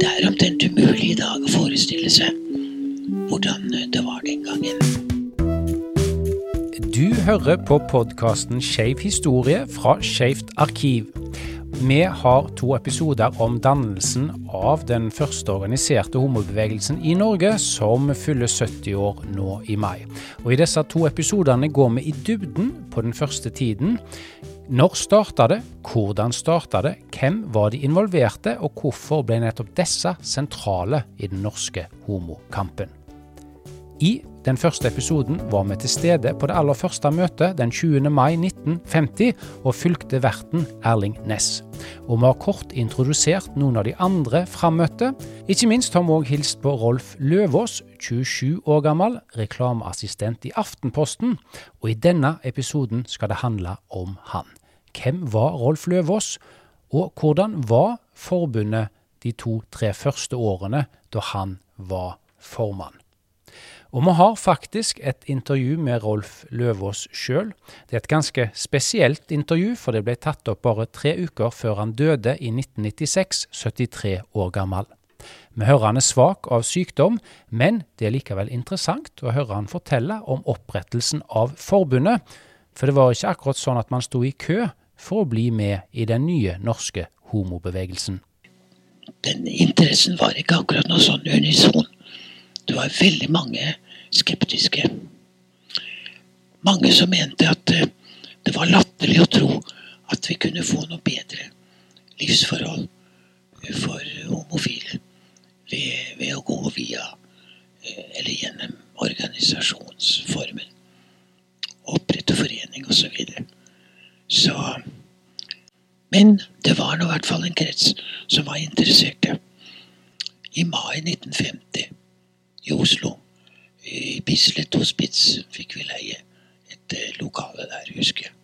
Det er omtrent umulig i dag å forestille seg hvordan det var den gangen. Du hører på podkasten Skeiv historie fra Skeivt arkiv. Vi har to episoder om dannelsen av den første organiserte homobevegelsen i Norge, som fyller 70 år nå i mai. Og I disse to episodene går vi i dybden på den første tiden. Når starta det, hvordan starta det, hvem var de involverte, og hvorfor ble nettopp disse sentrale i den norske homokampen? I den første episoden var vi til stede på det aller første møtet den 20. mai 1950 og fulgte verten Erling Næss. Og vi har kort introdusert noen av de andre frammøtte. Ikke minst har vi òg hilst på Rolf Løvås, 27 år gammel, reklameassistent i Aftenposten. Og i denne episoden skal det handle om han. Hvem var Rolf Løvås, og hvordan var forbundet de to-tre første årene da han var formann? Og vi har faktisk et intervju med Rolf Løvås sjøl. Det er et ganske spesielt intervju, for det ble tatt opp bare tre uker før han døde i 1996, 73 år gammel. Vi hører han er svak av sykdom, men det er likevel interessant å høre han fortelle om opprettelsen av forbundet, for det var ikke akkurat sånn at man sto i kø for å bli med i den nye norske homobevegelsen. Den interessen var ikke akkurat noe sånn unison. Det var veldig mange skeptiske. Mange som mente at eh, det var latterlig å tro at vi kunne få noe bedre livsforhold for homofile ved, ved å gå via eh, eller gjennom organisasjonsformen. Opprette forening osv. Så, videre. så Men det var nå i hvert fall en krets som var interesserte. I mai 1950 i Oslo i Bislett hospits fikk vi leie et eh, lokale der, husker jeg.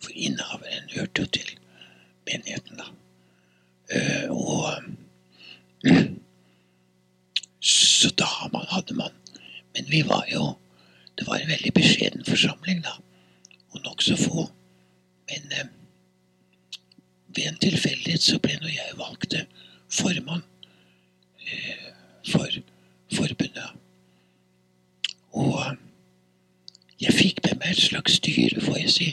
For innehaveren hørte jo til menigheten, da. Uh, og Så da hadde man Men vi var jo Det var en veldig beskjeden forsamling, da. Og nokså få. Men uh, ved en tilfeldighet så ble nå jeg valgt formann for forbundet. Og jeg fikk med meg et slags styre, får jeg si.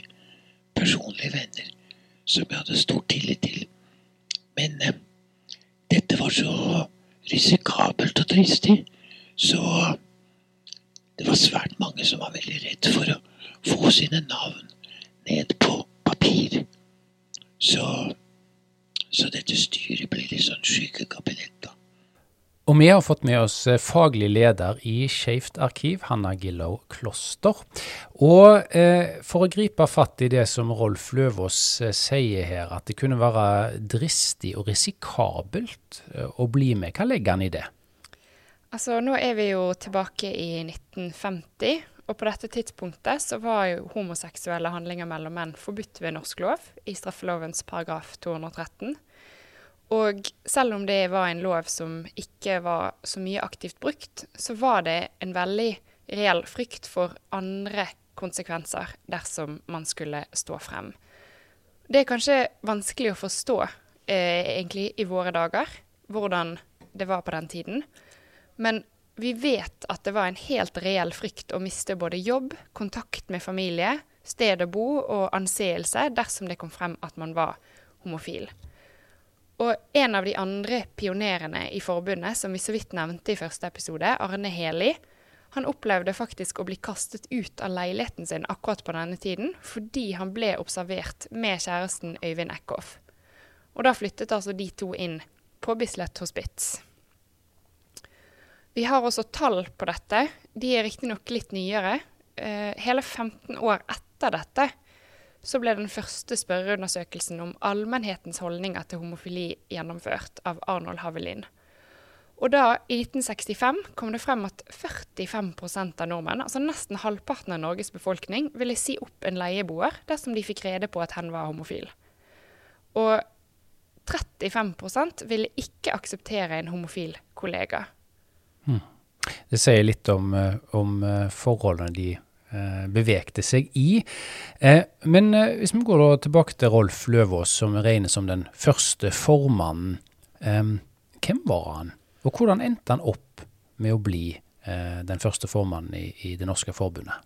Personlige venner som jeg hadde stor tillit til. Men eh, dette var så risikabelt og tristig, så det var svært mange som var veldig redd for å få sine navn ned på papir. Så, så dette styret ble litt sånn skyggekabinett, da. Og vi har fått med oss eh, faglig leder i Skeivt arkiv, Hanna Gillow Kloster. Og eh, for å gripe fatt i det som Rolf Løvås eh, sier her, at det kunne være dristig og risikabelt eh, å bli med, hva legger han i det? Altså, nå er vi jo tilbake i 1950, og på dette tidspunktet så var jo homoseksuelle handlinger mellom menn forbudt ved norsk lov, i straffelovens paragraf 213. Og selv om det var en lov som ikke var så mye aktivt brukt, så var det en veldig reell frykt for andre konsekvenser dersom man skulle stå frem. Det er kanskje vanskelig å forstå eh, egentlig i våre dager, hvordan det var på den tiden. Men vi vet at det var en helt reell frykt å miste både jobb, kontakt med familie, sted å bo og anseelse dersom det kom frem at man var homofil. Og en av de andre pionerene i forbundet, som vi så vidt nevnte i første episode, Arne Heli, han opplevde faktisk å bli kastet ut av leiligheten sin akkurat på denne tiden, fordi han ble observert med kjæresten Øyvind Eckhoff. Og da flyttet altså de to inn på Bislett hospits. Vi har også tall på dette. De er riktignok litt nyere. Eh, hele 15 år etter dette så ble den første spørreundersøkelsen om allmennhetens holdninger til homofili gjennomført av Arnold Havelin. Og da, i 1965, kom det frem at 45% av nordmenn, altså nesten halvparten av Norges befolkning, ville si opp en leieboer dersom de fikk rede på at hen var homofil. Og 35% ville ikke akseptere en homofil kollega. Hmm. Det sier litt om, eh, om, eh, forholdene de eh, bevegte seg i. Eh, men eh, hvis vi går tilbake til Rolf Løvaas, som regnes som den første formannen. hvem var han, og hvordan endte han opp med å bli den første formannen i, i Det norske forbundet?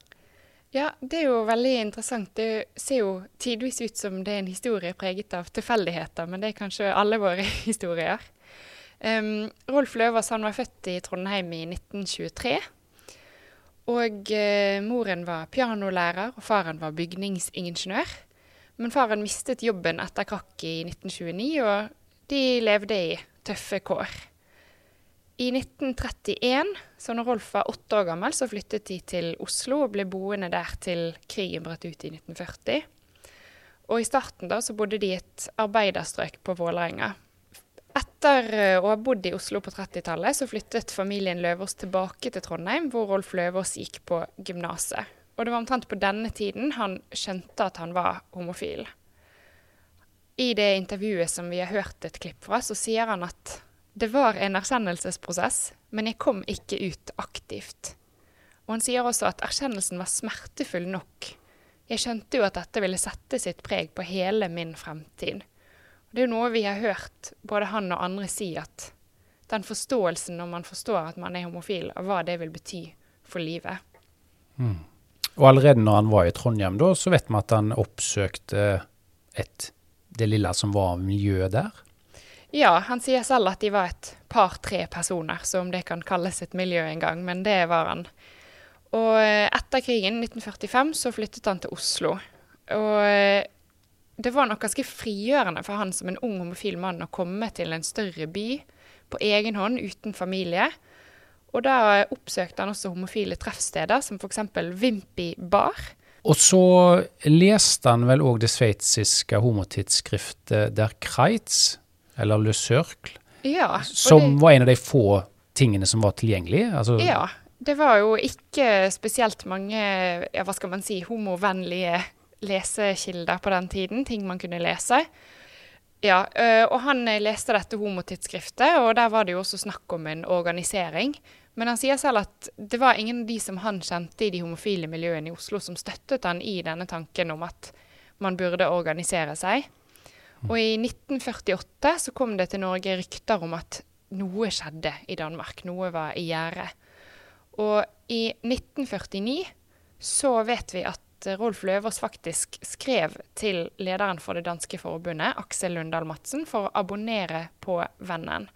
Ja, det er jo veldig interessant. Det ser jo tidvis ut som det er en historie preget av tilfeldigheter, men det er kanskje alle våre historier. Um, Rolf Løvaas var født i Trondheim i 1923. Og eh, moren var pianolærer, og faren var bygningsingeniør. Men faren mistet jobben etter krakket i 1929, og de levde i tøffe kår. I 1931, så når Rolf var åtte år gammel, så flyttet de til Oslo og ble boende der til krigen brøt ut i 1940. Og i starten da så bodde de i et arbeiderstrøk på Vålerenga. Etter eh, å ha bodd i Oslo på 30-tallet, så flyttet familien Løvås tilbake til Trondheim, hvor Rolf Løvås gikk på gymnaset. Og det var omtrent på denne tiden han skjønte at han var homofil. I det intervjuet som vi har hørt et klipp fra, så sier han at det var en erkjennelsesprosess, men jeg kom ikke ut aktivt. Og han sier også at erkjennelsen var smertefull nok. Jeg skjønte jo at dette ville sette sitt preg på hele min fremtid. Det er jo noe vi har hørt både han og andre si, at den forståelsen når man forstår at man er homofil, av hva det vil bety for livet. Mm. Og allerede når han var i Trondheim, da, så vet vi at han oppsøkte et, det lille som var miljøet der? Ja, han sier selv at de var et par-tre personer, så om det kan kalles et miljø en gang, men det var han. Og eh, etter krigen, 1945, så flyttet han til Oslo. Og eh, det var nok ganske frigjørende for han som en ung homofil mann å komme til en større by på egen hånd, uten familie. Og da oppsøkte han også homofile treffsteder, som f.eks. Vimpi bar. Og så leste han vel òg det sveitsiske homotidsskriftet Der Kreitz, eller Le Circle, ja, som det, var en av de få tingene som var tilgjengelig? Altså, ja. Det var jo ikke spesielt mange ja, hva skal man si, homovennlige lesekilder på den tiden, ting man kunne lese. Ja, og han leste dette homotidsskriftet, og der var det jo også snakk om en organisering. Men han sier selv at det var ingen av de som han kjente i de homofile miljøene i Oslo, som støttet han i denne tanken om at man burde organisere seg. Og i 1948 så kom det til Norge rykter om at noe skjedde i Danmark. Noe var i gjære. Og i 1949 så vet vi at Rolf Løvås faktisk skrev til lederen for det danske forbundet, Aksel Lundahl Madsen, for å abonnere på Vennen.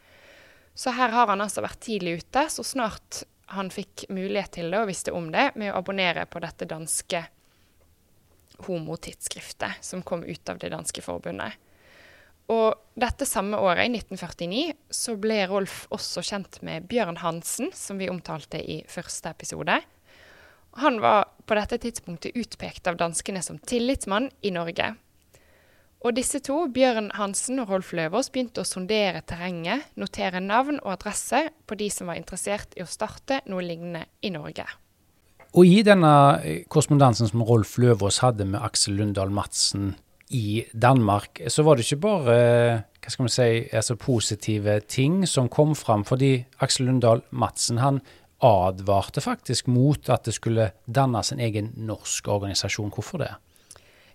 Så her har han altså vært tidlig ute, så snart han fikk mulighet til det og visste om det, med å abonnere på dette danske homotidsskriftet som kom ut av det danske forbundet. Og dette samme året, i 1949, så ble Rolf også kjent med Bjørn Hansen, som vi omtalte i første episode. Han var på dette tidspunktet utpekt av danskene som tillitsmann i Norge. Og disse to, Bjørn Hansen og Rolf Løvaas, begynte å sondere terrenget, notere navn og adresse på de som var interessert i å starte noe lignende i Norge. Og i denne korrespondansen som Rolf Løvaas hadde med Aksel Lundahl Madsen i Danmark, så var det ikke bare hva skal man si, altså positive ting som kom fram. Fordi Aksel Lundahl Madsen han advarte faktisk mot at det skulle dannes en egen norsk organisasjon. Hvorfor det?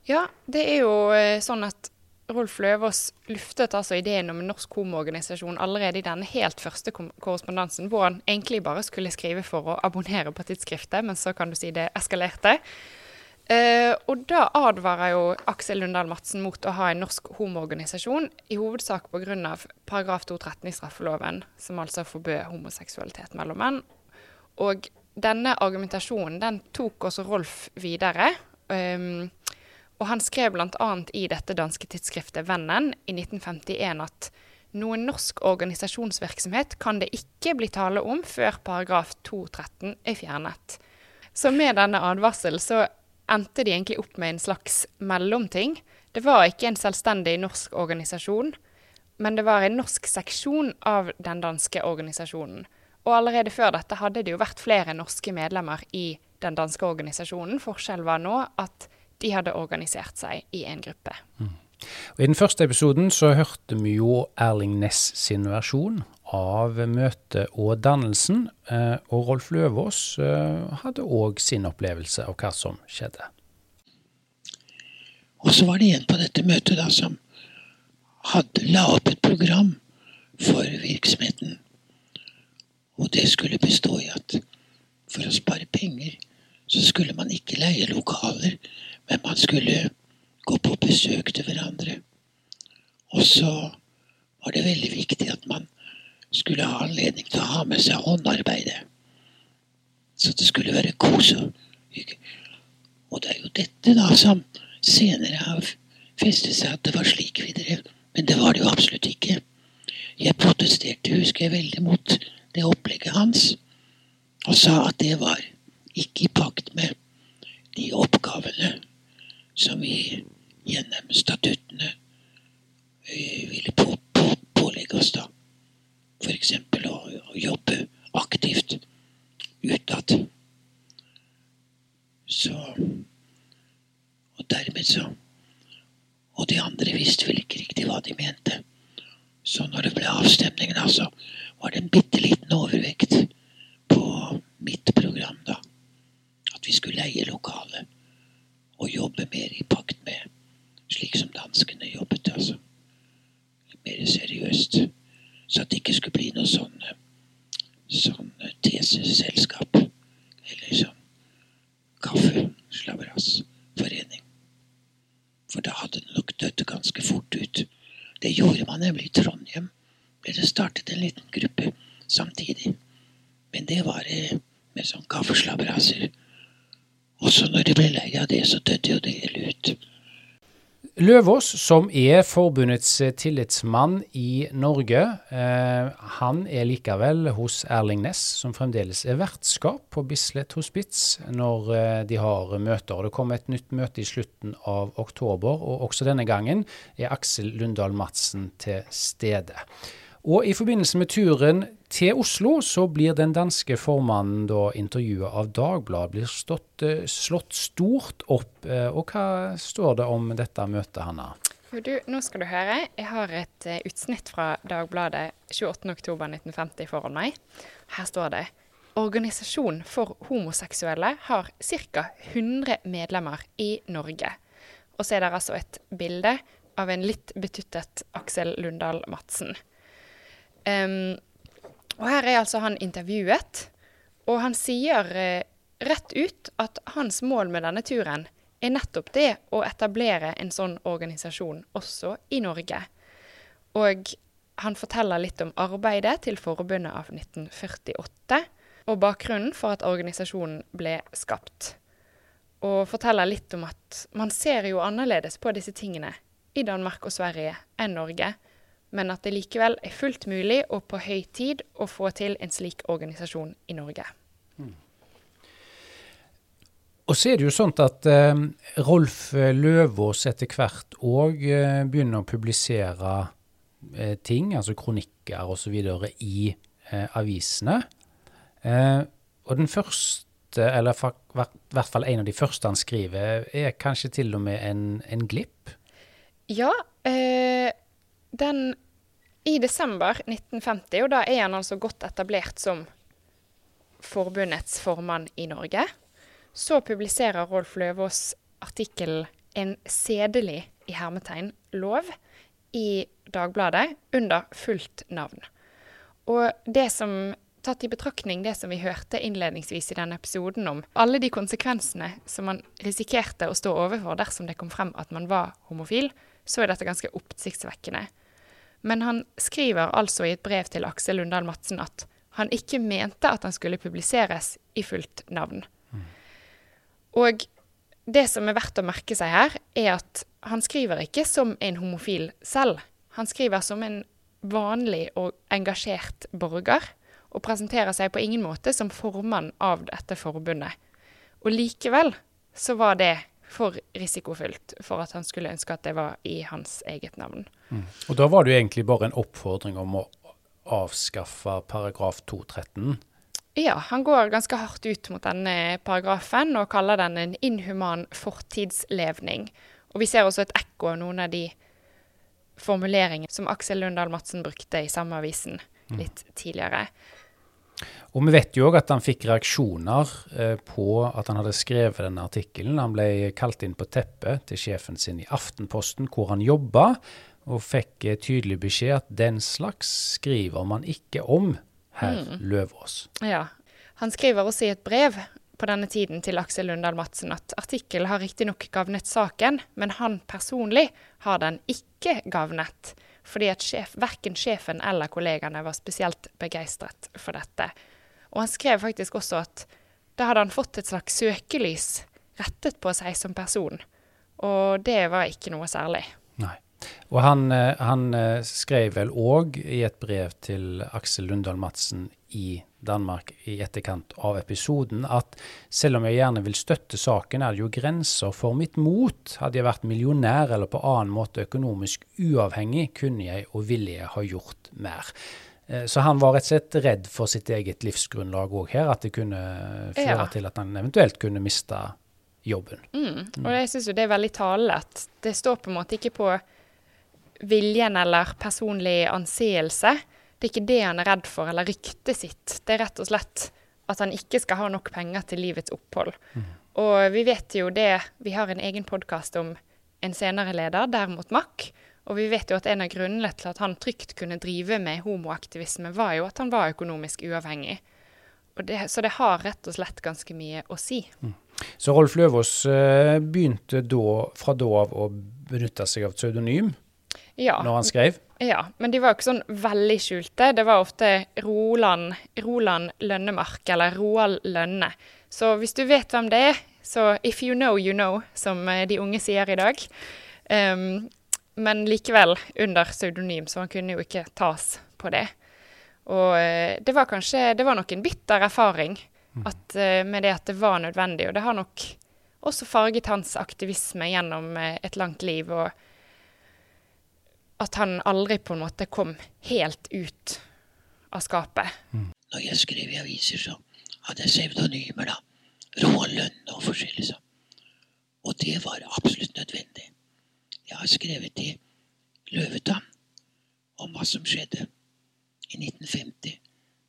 Ja, det er jo eh, sånn at Rolf Løvaas luftet altså ideen om en norsk homoorganisasjon allerede i denne helt første korrespondansen, hvor han egentlig bare skulle skrive for å abonnere på tidsskriftet, men så kan du si det eskalerte. Uh, og da advarer jo Aksel Lundahl Madsen mot å ha en norsk homoorganisasjon, i hovedsak pga. paragraf 213 i straffeloven, som altså forbød homoseksualitet mellom menn. Og denne argumentasjonen den tok også Rolf videre. Um, og han skrev bl.a. i dette danske tidsskriftet Vennen i 1951 at noen norsk organisasjonsvirksomhet kan det ikke bli tale om før paragraf 213 er fjernet. Så med denne advarsel så endte de egentlig opp med en slags mellomting. Det var ikke en selvstendig norsk organisasjon, men det var en norsk seksjon av den danske organisasjonen. Og allerede før dette hadde det jo vært flere norske medlemmer i den danske organisasjonen. Forskjellen var nå at de hadde organisert seg i en gruppe. Mm. Og I den første episoden så hørte vi jo Erling Næss sin versjon av møtet og dannelsen, eh, og Rolf Løvås eh, hadde òg sin opplevelse av hva som skjedde. Og så var det en på dette møtet da som hadde la opp et program for virksomheten. Og det skulle bestå i at for å spare penger, så skulle man ikke leie lokaler, men man skulle gå på besøk til hverandre. Og så var det veldig viktig at man skulle ha anledning til å ha med seg håndarbeidet. Så det skulle være kos og hygge. Og det er jo dette da som senere har festet seg at det var slik vi drev. Men det var det jo absolutt ikke. Jeg protesterte, husker jeg, veldig mot det opplegget hans. Og sa at det var ikke i pakt med de oppgavene som vi gjennom statuttene eh, ville på, på, pålegge oss, da. F.eks. Å, å jobbe aktivt utad. Så Og dermed så Og de andre visste vel ikke riktig hva de mente. Så når det ble avstemning, da, så var det en bitte liten overvekt på mitt program, da. At vi skulle leie lokale og jobbe mer i pakt med slik som danskene jobbet, altså. Mer seriøst. Så at det ikke skulle bli noe sånn sånn teseselskap. Eller sånn kaffeslabberasforening. For da hadde det nok dødd ganske fort ut. Det gjorde man nemlig i Trondheim. Ble det startet en liten gruppe samtidig. Men det var med sånn kaffeslabberaser. Også når de ble lei av det, så døde jo det hele ut. Løvås, som er forbundets tillitsmann i Norge, eh, han er likevel hos Erling Næss, som fremdeles er vertskap på Bislett hospits når eh, de har møter. Det kommer et nytt møte i slutten av oktober, og også denne gangen er Aksel Lundahl Madsen til stede. Og i forbindelse med turen til Oslo så blir den danske formannen da intervjuet av Dagbladet. Blir stått, eh, slått stort opp. Eh, og hva står det om dette møtet, Hanna? Du, nå skal du høre. Jeg har et uh, utsnitt fra Dagbladet 28.10.1950 foran meg. Her står det Organisasjon for homoseksuelle har ca. 100 medlemmer i Norge. Og så er det altså et bilde av en litt betuttet Aksel Lundahl Madsen. Um, og her er altså han intervjuet, og han sier uh, rett ut at hans mål med denne turen er nettopp det å etablere en sånn organisasjon også i Norge. Og han forteller litt om arbeidet til forbundet av 1948, og bakgrunnen for at organisasjonen ble skapt. Og forteller litt om at man ser jo annerledes på disse tingene i Danmark og Sverige enn Norge men at det likevel er fullt mulig og på høy tid å få til en slik organisasjon i Norge. Mm. Og så er det jo sånn at eh, Rolf Løvås etter hvert òg eh, begynner å publisere eh, ting, altså kronikker osv. i eh, avisene. Eh, og den første, eller i hvert fall en av de første han skriver, er kanskje til og med en, en glipp? Ja. Eh, den I desember 1950, og da er han altså godt etablert som forbundets formann i Norge, så publiserer Rolf Løvaas artikkelen 'En sedelig' i hermetegn lov i Dagbladet under fullt navn. Og det som tatt i betraktning det som vi hørte innledningsvis i denne episoden om alle de konsekvensene som man risikerte å stå overfor dersom det kom frem at man var homofil, så er dette ganske oppsiktsvekkende. Men han skriver altså i et brev til Aksel Lundahl Madsen at han ikke mente at han skulle publiseres i fullt navn. Mm. Og det som er verdt å merke seg her, er at han skriver ikke som en homofil selv. Han skriver som en vanlig og engasjert borger, og presenterer seg på ingen måte som formann av dette forbundet. Og likevel så var det for risikofylt for at han skulle ønske at det var i hans eget navn. Mm. Og da var det jo egentlig bare en oppfordring om å avskaffe paragraf 213? Ja, han går ganske hardt ut mot denne paragrafen og kaller den en inhuman fortidslevning. Og vi ser også et ekko av noen av de formuleringene som Aksel Lundahl Madsen brukte i samme avisen litt tidligere. Og vi vet jo òg at han fikk reaksjoner eh, på at han hadde skrevet denne artikkelen. Han ble kalt inn på teppet til sjefen sin i Aftenposten, hvor han jobba, og fikk tydelig beskjed at den slags skriver man ikke om, herr mm. Løvaas. Ja. Han skriver også i et brev på denne tiden til Aksel Lundahl Madsen at artikkelen har riktignok gavnet saken, men han personlig har den ikke gavnet. Fordi at sjef, verken sjefen eller kollegaene var spesielt begeistret for dette. Og han skrev faktisk også at da hadde han fått et slags søkelys rettet på seg som person. Og det var ikke noe særlig. Nei. Og han, eh, han eh, skrev vel òg i et brev til Aksel Lundahl Madsen i Danmark i etterkant av episoden at selv om jeg gjerne vil støtte saken, er det jo grenser for mitt mot. Hadde jeg vært millionær eller på annen måte økonomisk uavhengig, kunne jeg og ville jeg ha gjort mer. Eh, så han var rett og slett redd for sitt eget livsgrunnlag òg her, at det kunne føre ja. til at han eventuelt kunne miste jobben. Mm. Og jeg syns jo det er veldig talende at det står på en måte ikke på viljen eller personlig anseelse. Det er ikke det han er redd for, eller ryktet sitt. Det er rett og slett at han ikke skal ha nok penger til livets opphold. Mm. Og vi vet jo det Vi har en egen podkast om en senere leder, der mot Mack. Og vi vet jo at en av grunnene til at han trygt kunne drive med homoaktivisme, var jo at han var økonomisk uavhengig. Det, så det har rett og slett ganske mye å si. Mm. Så Rolf Løvaas uh, begynte da, fra da av å benytte seg av pseudonym ja. når han skrev? Ja, men de var jo ikke sånn veldig skjulte. Det var ofte Roland, Roland Lønnemark, eller Roald Lønne. Så hvis du vet hvem det er, så if you know, you know, som eh, de unge sier i dag. Um, men likevel under pseudonym, så han kunne jo ikke tas på det. Og uh, det var kanskje Det var nok en bitter erfaring mm. at, uh, med det at det var nødvendig. Og det har nok også farget hans aktivisme gjennom et langt liv. og at han aldri på en måte kom helt ut av skapet. Mm. Når jeg skrev i aviser, så hadde jeg pseudonymer, da. Roald Lønne og forskjellig sånn. Og det var absolutt nødvendig. Jeg har skrevet i Løvetann om hva som skjedde i 1950,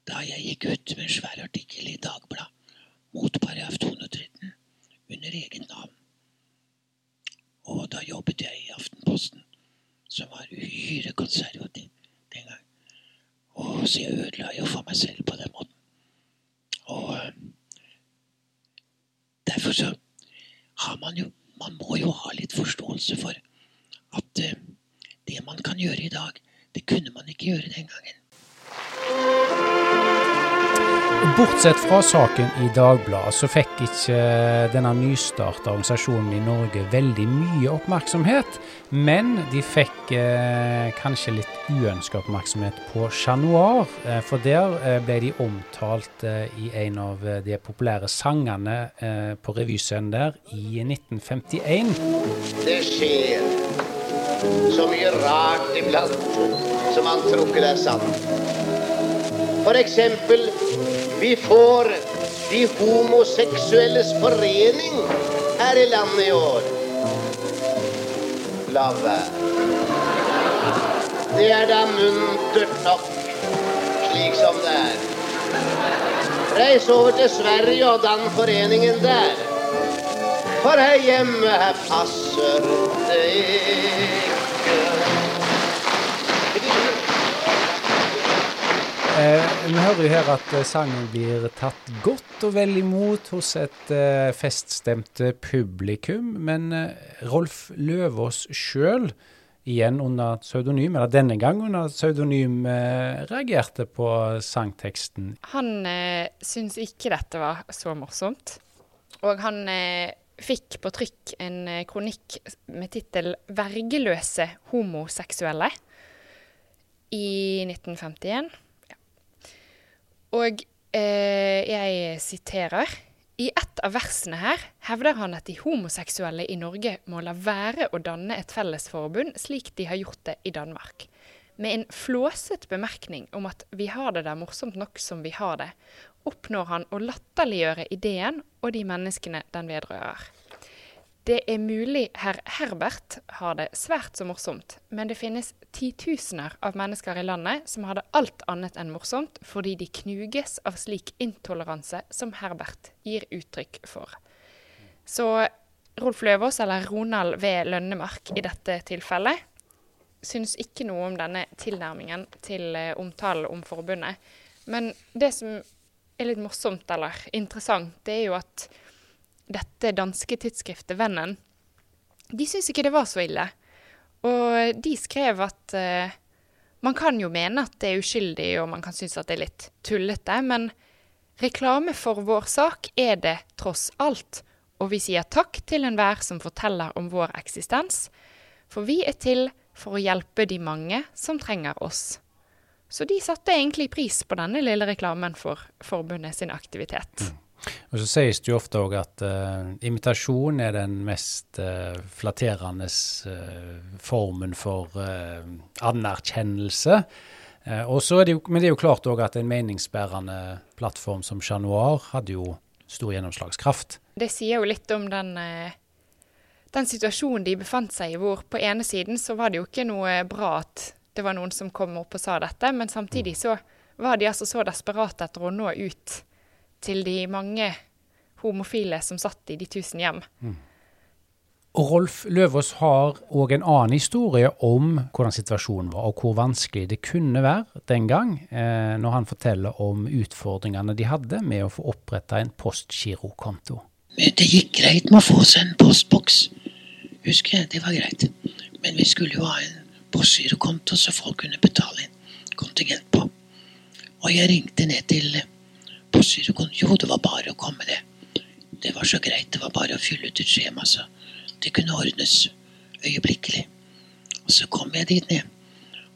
da jeg gikk ut med en svær artikkel i Dagbladet mot paragraf 213 under egen navn. Og da jobbet jeg i Aftenposten som var uhyre konservativ den gang. Og så jeg ødela jo for meg selv på den måten. Og eh, derfor så har man jo Man må jo ha litt forståelse for at uh, det man kan gjøre i dag, det kunne man ikke gjøre den gangen. Bortsett fra saken i Dagbladet, så fikk ikke denne nystarta organisasjonen i Norge veldig mye oppmerksomhet. Men de fikk eh, kanskje litt uønska oppmerksomhet på Chat Noir. Eh, for der eh, ble de omtalt eh, i en av eh, de populære sangene eh, på revyscenen der i 1951. Det skjer så mye rart iblant som man tror ikke det er sant. For eksempel vi får De homoseksuelles forening her i landet i år. La være. Det er da muntert nok, slik som det er. Reis over til Sverige og dann foreningen der. For her hjemme, her passer det Eh, vi hører jo her at eh, sangen blir tatt godt og vel imot hos et eh, feststemt publikum. Men eh, Rolf Løvaas sjøl, igjen under pseudonym, eller denne gang under pseudonym, eh, reagerte på sangteksten. Han eh, syns ikke dette var så morsomt. Og han eh, fikk på trykk en kronikk med tittel 'Vergeløse homoseksuelle' i 1951. Og eh, jeg siterer. I ett av versene her hevder han at de homoseksuelle i Norge må la være å danne et fellesforbund, slik de har gjort det i Danmark. Med en flåset bemerkning om at vi har det der morsomt nok som vi har det, oppnår han å latterliggjøre ideen og de menneskene den vedrører. Det er mulig herr Herbert har det svært så morsomt, men det finnes titusener av mennesker i landet som har det alt annet enn morsomt, fordi de knuges av slik intoleranse som Herbert gir uttrykk for. Så Rolf Løvaas, eller Ronald V. Lønnemark i dette tilfellet, syns ikke noe om denne tilnærmingen til eh, omtalen om forbundet. Men det som er litt morsomt eller interessant, det er jo at dette danske tidsskriftet Vennen, de syns ikke det var så ille. Og de skrev at uh, man kan jo mene at det er uskyldig, og man kan synes at det er litt tullete, men reklame for vår sak er det tross alt. Og vi sier takk til enhver som forteller om vår eksistens, for vi er til for å hjelpe de mange som trenger oss. Så de satte egentlig pris på denne lille reklamen for forbundet sin aktivitet. Og Så sies det jo ofte òg at uh, imitasjon er den mest uh, flatterende uh, formen for anerkjennelse. er det jo, men det er jo klart òg at en meningsbærende plattform som Chat Noir hadde jo stor gjennomslagskraft. Det sier jo litt om den den situasjonen de befant seg i, hvor på ene siden så var det jo ikke noe bra at det var noen som kom opp og sa dette, men samtidig så var de altså så desperate etter å nå ut til de mange homofile som satt i de tusen hjem. Mm. Rolf Løvaas har òg en annen historie om hvordan situasjonen var, og hvor vanskelig det kunne være den gang, eh, når han forteller om utfordringene de hadde med å få oppretta en postgirokonto. Det gikk greit med å få seg en postboks husker jeg. Det var greit. Men vi skulle jo ha en postgirokonto så folk kunne betale inn kontingent på. Og jeg ringte ned til postgirokonto. Jo, det var bare å komme, det. Det var så greit. Det var bare å fylle ut et skjema, så det kunne ordnes øyeblikkelig. Og så kom jeg dit ned,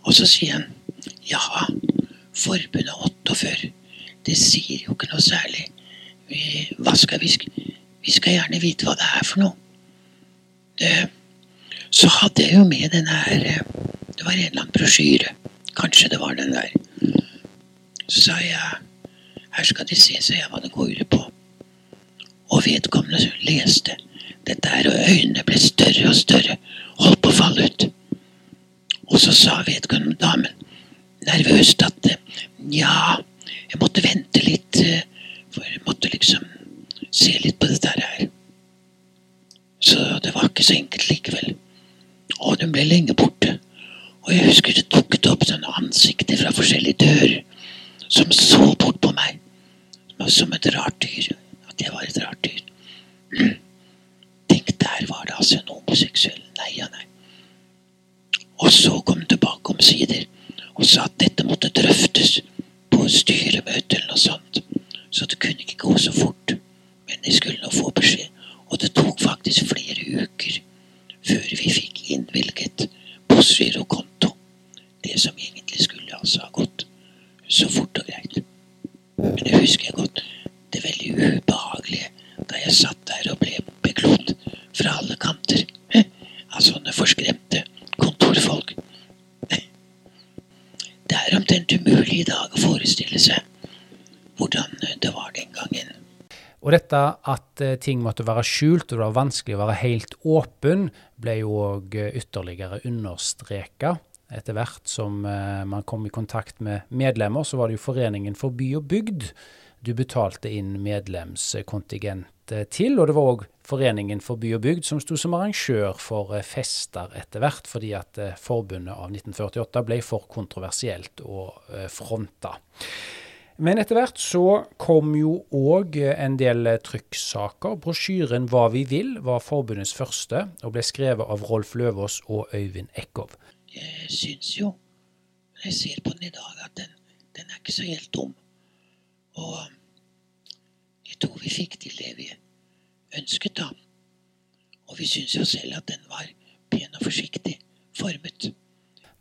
og så sier han ja, forbundet 48, det sier jo ikke noe særlig. Vi, hva skal vi, vi skal gjerne vite hva det er for noe. Det, så hadde jeg jo med den her eh, Det var en eller annen brosjyre. Kanskje det var den der. Så sa jeg her skal de se, sa jeg, hva det går ut på. Og vedkommende leste dette her, og øynene ble større og større. Holdt på å falle ut. Og så sa vedkommende damen nervøst at ja, jeg måtte vente litt, for jeg måtte liksom se litt på dette her. Så det var ikke så enkelt likevel. Og hun ble lenge borte. Og jeg husker det dukket opp sånne ansikter fra forskjellige dører som så bort på meg. Som et rart dyr. At jeg var et rart dyr. Tenk, der var det altså en homoseksuell. Nei ja, nei. Og så kom den tilbake omsider og sa at dette måtte drøftes på styremøte eller noe sånt. Så det kunne ikke gå så fort. Og dette at eh, ting måtte være skjult og det var vanskelig å være helt åpen, ble jo òg eh, ytterligere understreka. Etter hvert som eh, man kom i kontakt med medlemmer, så var det jo Foreningen for by og bygd du betalte inn medlemskontingent til. Og det var òg Foreningen for by og bygd som sto som arrangør for fester etter hvert, fordi at forbundet av 1948 ble for kontroversielt å fronte. Men etter hvert så kom jo òg en del trykksaker. Brosjyren 'Hva vi vil' var forbundets første, og ble skrevet av Rolf Løvaas og Øyvind Eckhoff. Jeg syns jo, når jeg ser på den i dag, at den, den er ikke så helt dum. Og jeg tror vi fikk til det vi ønsket, da. Og vi syns jo selv at den var pen og forsiktig formet.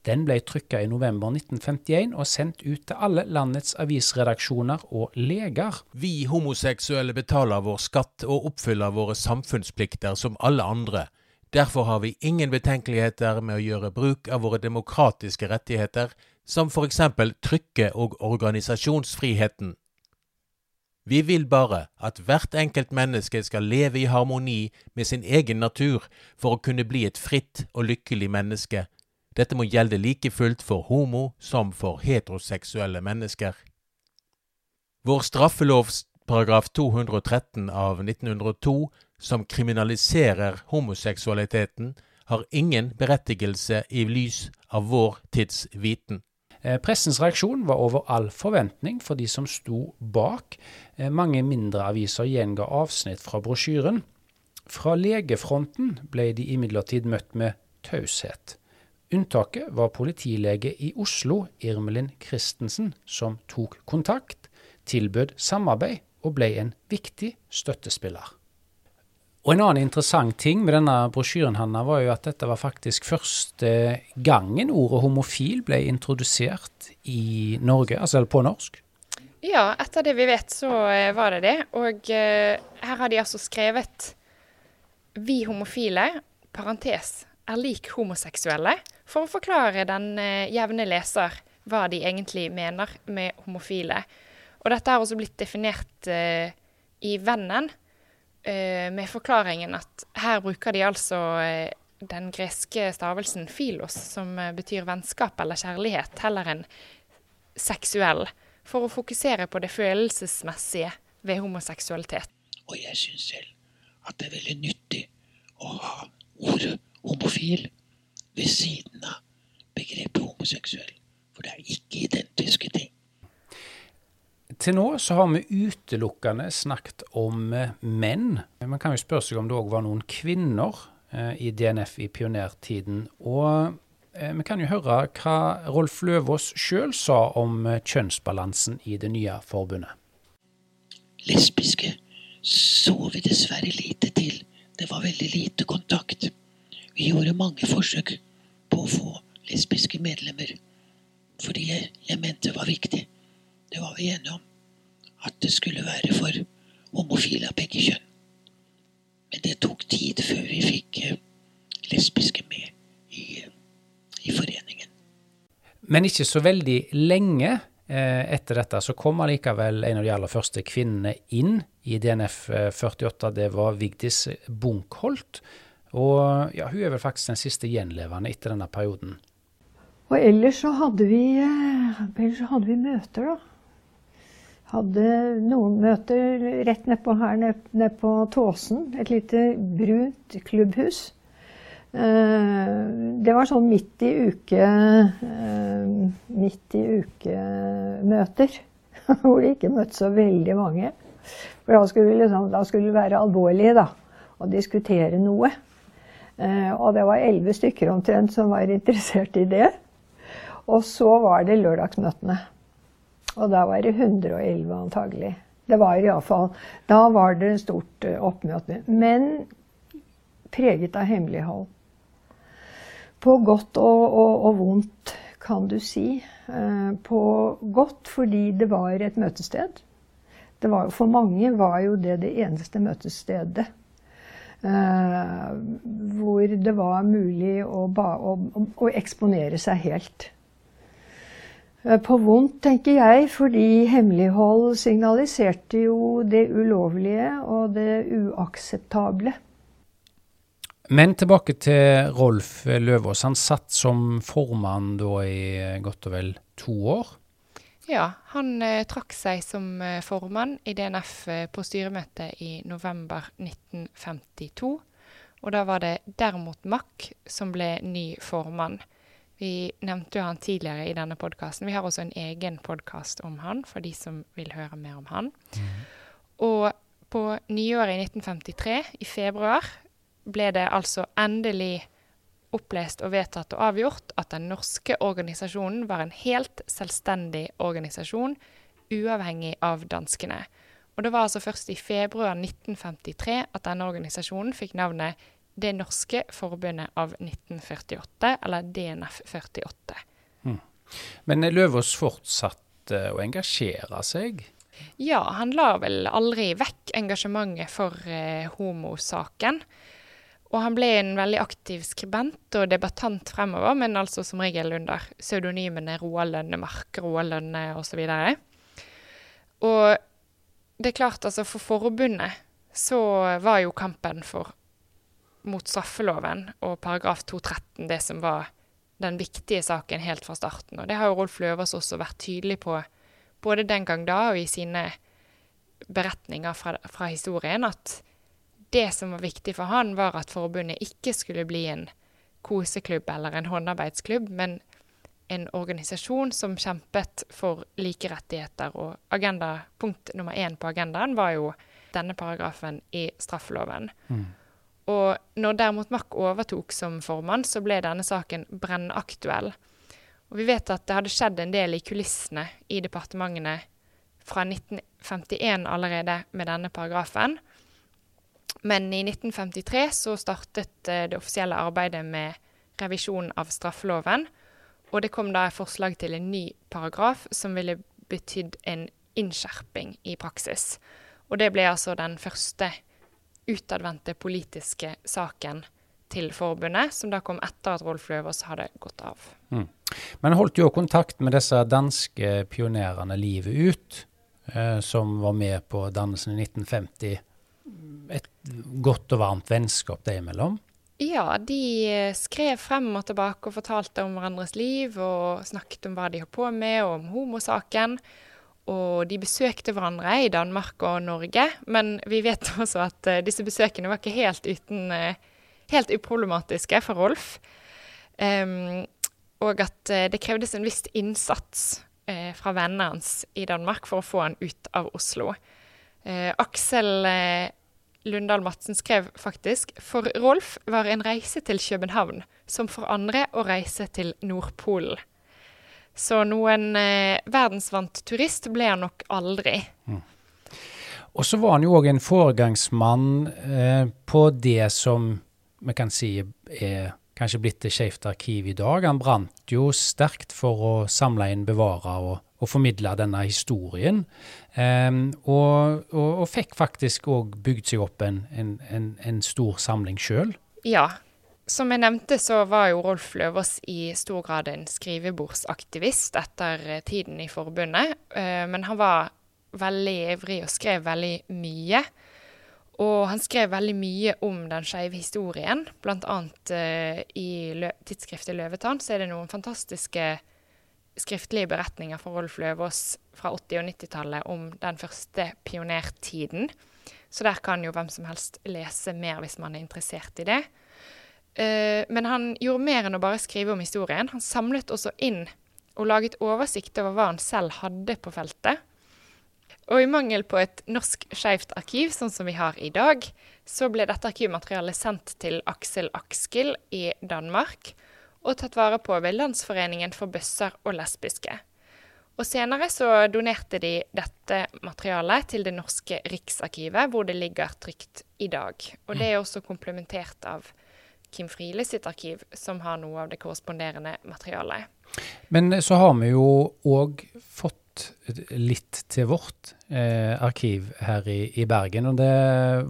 Den ble trykka i november 1951 og sendt ut til alle landets avisredaksjoner og leger. Vi homoseksuelle betaler vår skatt og oppfyller våre samfunnsplikter som alle andre. Derfor har vi ingen betenkeligheter med å gjøre bruk av våre demokratiske rettigheter, som f.eks. trykke- og organisasjonsfriheten. Vi vil bare at hvert enkelt menneske skal leve i harmoni med sin egen natur for å kunne bli et fritt og lykkelig menneske. Dette må gjelde like fullt for homo som for heteroseksuelle mennesker. Vår straffelovs paragraf 213 av 1902, som kriminaliserer homoseksualiteten, har ingen berettigelse i lys av vår tids viten. Eh, pressens reaksjon var over all forventning for de som sto bak. Eh, mange mindre aviser gjenga avsnitt fra brosjyren. Fra legefronten ble de imidlertid møtt med taushet. Unntaket var politilege i Oslo, Irmelin Christensen, som tok kontakt, tilbød samarbeid og ble en viktig støttespiller. Og En annen interessant ting med denne brosjyren Hanna, var jo at dette var faktisk første gangen ordet homofil ble introdusert i Norge, altså på norsk. Ja, etter det vi vet, så eh, var det det. Og uh, her har de altså skrevet 'Vi homofile', parentes, er lik homoseksuelle, for å forklare den uh, jevne leser hva de egentlig mener med homofile. Og dette har også blitt definert uh, i Vennen uh, med forklaringen at her bruker de altså uh, den greske stavelsen 'filos', som betyr vennskap eller kjærlighet, heller enn seksuell, for å fokusere på det følelsesmessige ved homoseksualitet. Og jeg syns selv at det er veldig nyttig å ha ordet homofil ved siden av begrepet homoseksuell. For det er ikke identiske ting. Til nå så har vi utelukkende snakket om eh, menn. Man kan jo spørre seg om det òg var noen kvinner eh, i DNF i pionertiden. Og eh, vi kan jo høre hva Rolf Løvaas sjøl sa om kjønnsbalansen i det nye forbundet. Lesbiske så vi dessverre lite til. Det var veldig lite kontakt. Vi gjorde mange forsøk på å få lesbiske medlemmer fordi jeg, jeg mente var viktig det var vi enige om. At det skulle være for homofile av begge kjønn. Men det tok tid før vi fikk eh, lesbiske med i, i foreningen. Men ikke så veldig lenge eh, etter dette så kom allikevel en av de aller første kvinnene inn i DNF 48. Det var Vigdis Bunkholt. Og ja, hun er vel faktisk den siste gjenlevende etter denne perioden. Og ellers så hadde vi, eh, ellers så hadde vi møter, da hadde noen møter rett nedpå her nede ned på Tåsen. Et lite brunt klubbhus. Eh, det var sånn midt i uke eh, Midt i uke-møter. Hvor det ikke møtte så veldig mange. For da skulle, liksom, da skulle det være alvorlig da, å diskutere noe. Eh, og det var elleve stykker omtrent som var interessert i det. Og så var det lørdagsmøtene. Og da var det 111 antagelig. Det var iallfall Da var det stort eh, oppmøte. Men preget av hemmelighold. På godt og, og, og, vondt, kan du si. Eh, på godt fordi det var et møtested. Det var, for mange var jo det det eneste møtestedet. Eh, hvor det var mulig å, å, å eksponere seg helt. Eh, på vondt, tenker jeg, fordi hemmelighold signaliserte jo det ulovlige og det uakseptable. Men tilbake til Rolf Løvaas. Han satt som formann da i godt og vel to år? Ja, han eh, trakk seg som eh, formann i DNF eh, på styremøtet i november 1952. Og da var det Dermot Mack som ble ny formann. Vi nevnte jo han tidligere i denne podkasten. Vi har også en egen podkast om han, for de som vil høre mer om han. Mm. Og på nyåret i 1953, i februar, ble det altså endelig opplest og vedtatt og avgjort at den norske organisasjonen var en helt selvstendig organisasjon, uavhengig av danskene. Og det var altså først i februar 1953 at denne organisasjonen fikk navnet det norske forbundet av 1948, eller DNF 48. Mm. Men Løvaas fortsatte å engasjere seg? Ja, han la vel aldri vekk engasjementet for eh, homosaken. Og han ble en veldig aktiv skribent og debattant fremover, men altså som regel under pseudonymene Roald Lønnemark, Roald Lønne osv. Og, og det er klart, altså for forbundet så var jo kampen for mot straffeloven og paragraf 213 det som var den viktige saken helt fra starten. Og det har jo Rolf Løvers også vært tydelig på både den gang da og i sine beretninger fra, fra historien, at det som var viktig for han, var at forbundet ikke skulle bli en koseklubb eller en håndarbeidsklubb, men en organisasjon som kjempet for like rettigheter. Og agenda, punkt nummer én på agendaen var jo denne paragrafen i straffeloven. Mm. Og når derimot Mack overtok som formann, så ble denne saken brennaktuell. Og vi vet at det hadde skjedd en del i kulissene i departementene fra 1951 allerede med denne paragrafen. Men i 1953 så startet eh, det offisielle arbeidet med revisjon av straffeloven. Og det kom da et forslag til en ny paragraf som ville betydd en innskjerping i praksis. Og det ble altså den første utadvendte politiske saken til forbundet, som da kom etter at Rolf Løvaas hadde gått av. Mm. Men holdt jo kontakt med disse danske pionerene livet ut, eh, som var med på dannelsen i 1950. Et godt og varmt vennskap dem imellom? Ja, de eh, skrev frem og tilbake og fortalte om hverandres liv, og snakket om hva de holdt på med, og om homosaken. Og de besøkte hverandre i Danmark og Norge, men vi vet også at uh, disse besøkene var ikke helt uten uh, Helt uproblematiske for Rolf. Um, og at det krevdes en viss innsats fra vennene hans i Danmark for å få han ut av Oslo. Aksel Lundahl Madsen skrev faktisk for Rolf var en reise til København som for andre å reise til Nordpolen. Så noen eh, verdensvant turist ble han nok aldri. Mm. Og så var han jo òg en foregangsmann eh, på det som vi kan si er kanskje blitt til Skeivt arkiv i dag. Han brant jo sterkt for å samle inn, bevare og, og formidle denne historien. Eh, og, og, og, fikk faktisk òg bygd seg opp en, en, en, en stor samling sjøl. Ja, som jeg nevnte, så var jo Rolf Løvaas i stor grad en skrivebordsaktivist etter eh, tiden i forbundet. Uh, men han var veldig ivrig og skrev veldig mye. Og han skrev veldig mye om den skeive historien. Blant annet uh, i lø tidsskriftet Løvetann så er det noen fantastiske skriftlige beretninger fra Rolf Løvås fra 80- og 90-tallet om den første pionertiden. Så der kan jo hvem som helst lese mer hvis man er interessert i det. Uh, men han gjorde mer enn å bare skrive om historien. Han samlet også inn og laget oversikt over hva han selv hadde på feltet. Og i mangel på et norsk skeivt arkiv, sånn som vi har i dag, så ble dette arkivmaterialet sendt til Aksel Akskild i Danmark og tatt vare på ved Landsforeningen for bøsser og lesbiske. Og senere så donerte de dette materialet til det norske Riksarkivet, hvor det ligger trygt i dag. Og det er også komplementert av Kim Friele sitt arkiv, som har noe av det korresponderende materialet. Men så har vi jo òg fått litt til vårt eh, arkiv her i, i, Bergen, og det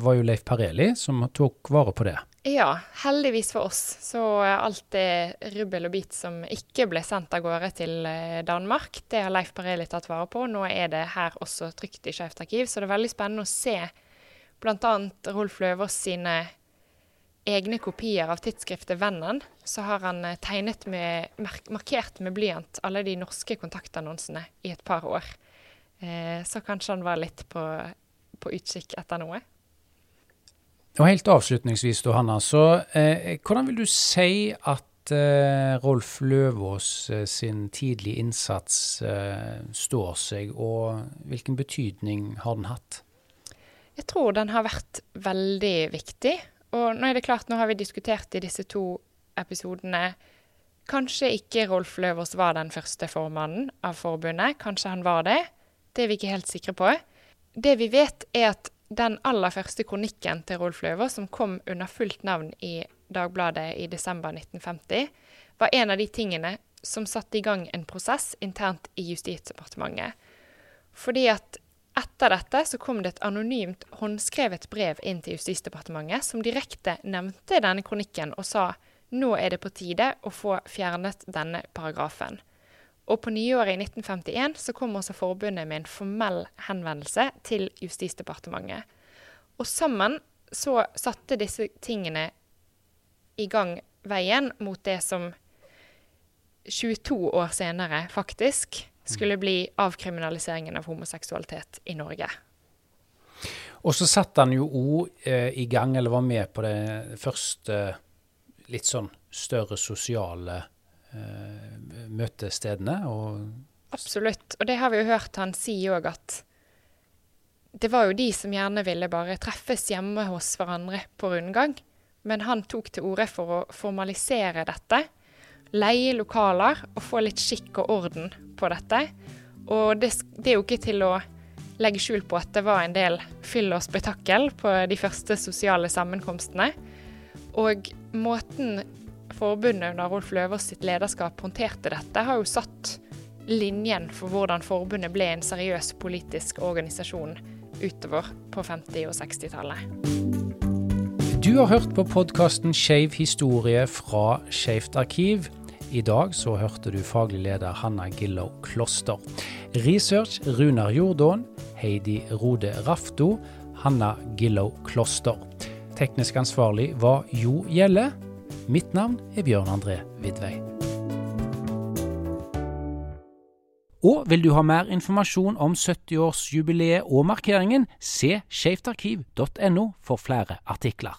var jo Leif Pareli som tok vare på det. Ja, heldigvis for oss. Så alt det rubbel og bit som ikke ble sendt av gårde til eh, Danmark, det har Leif Pareli tatt vare på. Nå er det her også trygt i Skeivt arkiv, så det er veldig spennende å se bl.a. Rolf Løvaas sine egne kopier av tidsskriftet Vennen, så har han eh, tegnet med, markert med blyant alle de norske kontaktannonsene i et par år. Eh, så kanskje han var litt på, på, utkikk etter noe. Og Helt avslutningsvis, Hanna, så eh, hvordan vil du si at eh, Rolf Løvås eh, sin tidlige innsats eh, står seg, og hvilken betydning har den hatt? Jeg tror den har vært veldig viktig. Og nå er det klart, nå har vi diskutert i disse to episodene Kanskje ikke Rolf Løvås var den første formannen av forbundet. Kanskje han var det. Det er vi ikke helt sikre på. Det vi vet, er at den aller første kronikken til Rolf Løver, som kom under fullt navn i Dagbladet i desember 1950, var en av de tingene som satte i gang en prosess internt i Justisdepartementet. Fordi at etter dette så kom det et anonymt håndskrevet brev inn til Justisdepartementet som direkte nevnte denne kronikken og sa nå er det på tide å få fjernet denne paragrafen. Og på nyåret i 1951 så kom også forbundet med en formell henvendelse til Justisdepartementet. Og sammen så satte disse tingene i gang veien mot det som 22 år senere faktisk skulle bli avkriminaliseringen av homoseksualitet i Norge. Og så satte han jo òg eh, i gang, eller var med på det første litt sånn større sosiale møtestedene. Og Absolutt. Og det har vi jo hørt han si òg, at det var jo de som gjerne ville bare treffes hjemme hos hverandre på rundgang. Men han tok til orde for å formalisere dette. Leie lokaler og få litt skikk og orden på dette. Og det, det er jo ikke til å legge skjul på at det var en del fyll og spetakkel på de første sosiale sammenkomstene. Og måten forbundet under Rolf Løvers sitt lederskap håndterte dette, har jo satt linjen for hvordan forbundet ble en seriøs politisk organisasjon utover på 50- og 60-tallet. Du har hørt på podkasten Skeiv historie fra Skeivt arkiv. I dag så hørte du faglig leder Hanna Gillow Kloster. Research Runar Jordån. Heidi Rode Rafto, Hanna Gillow Kloster. Teknisk ansvarlig var Jo Gjelle. Mitt navn er Bjørn André Vidvei. Og vil du ha mer informasjon om 70-årsjubileet og markeringen, se skeivtarkiv.no for flere artikler.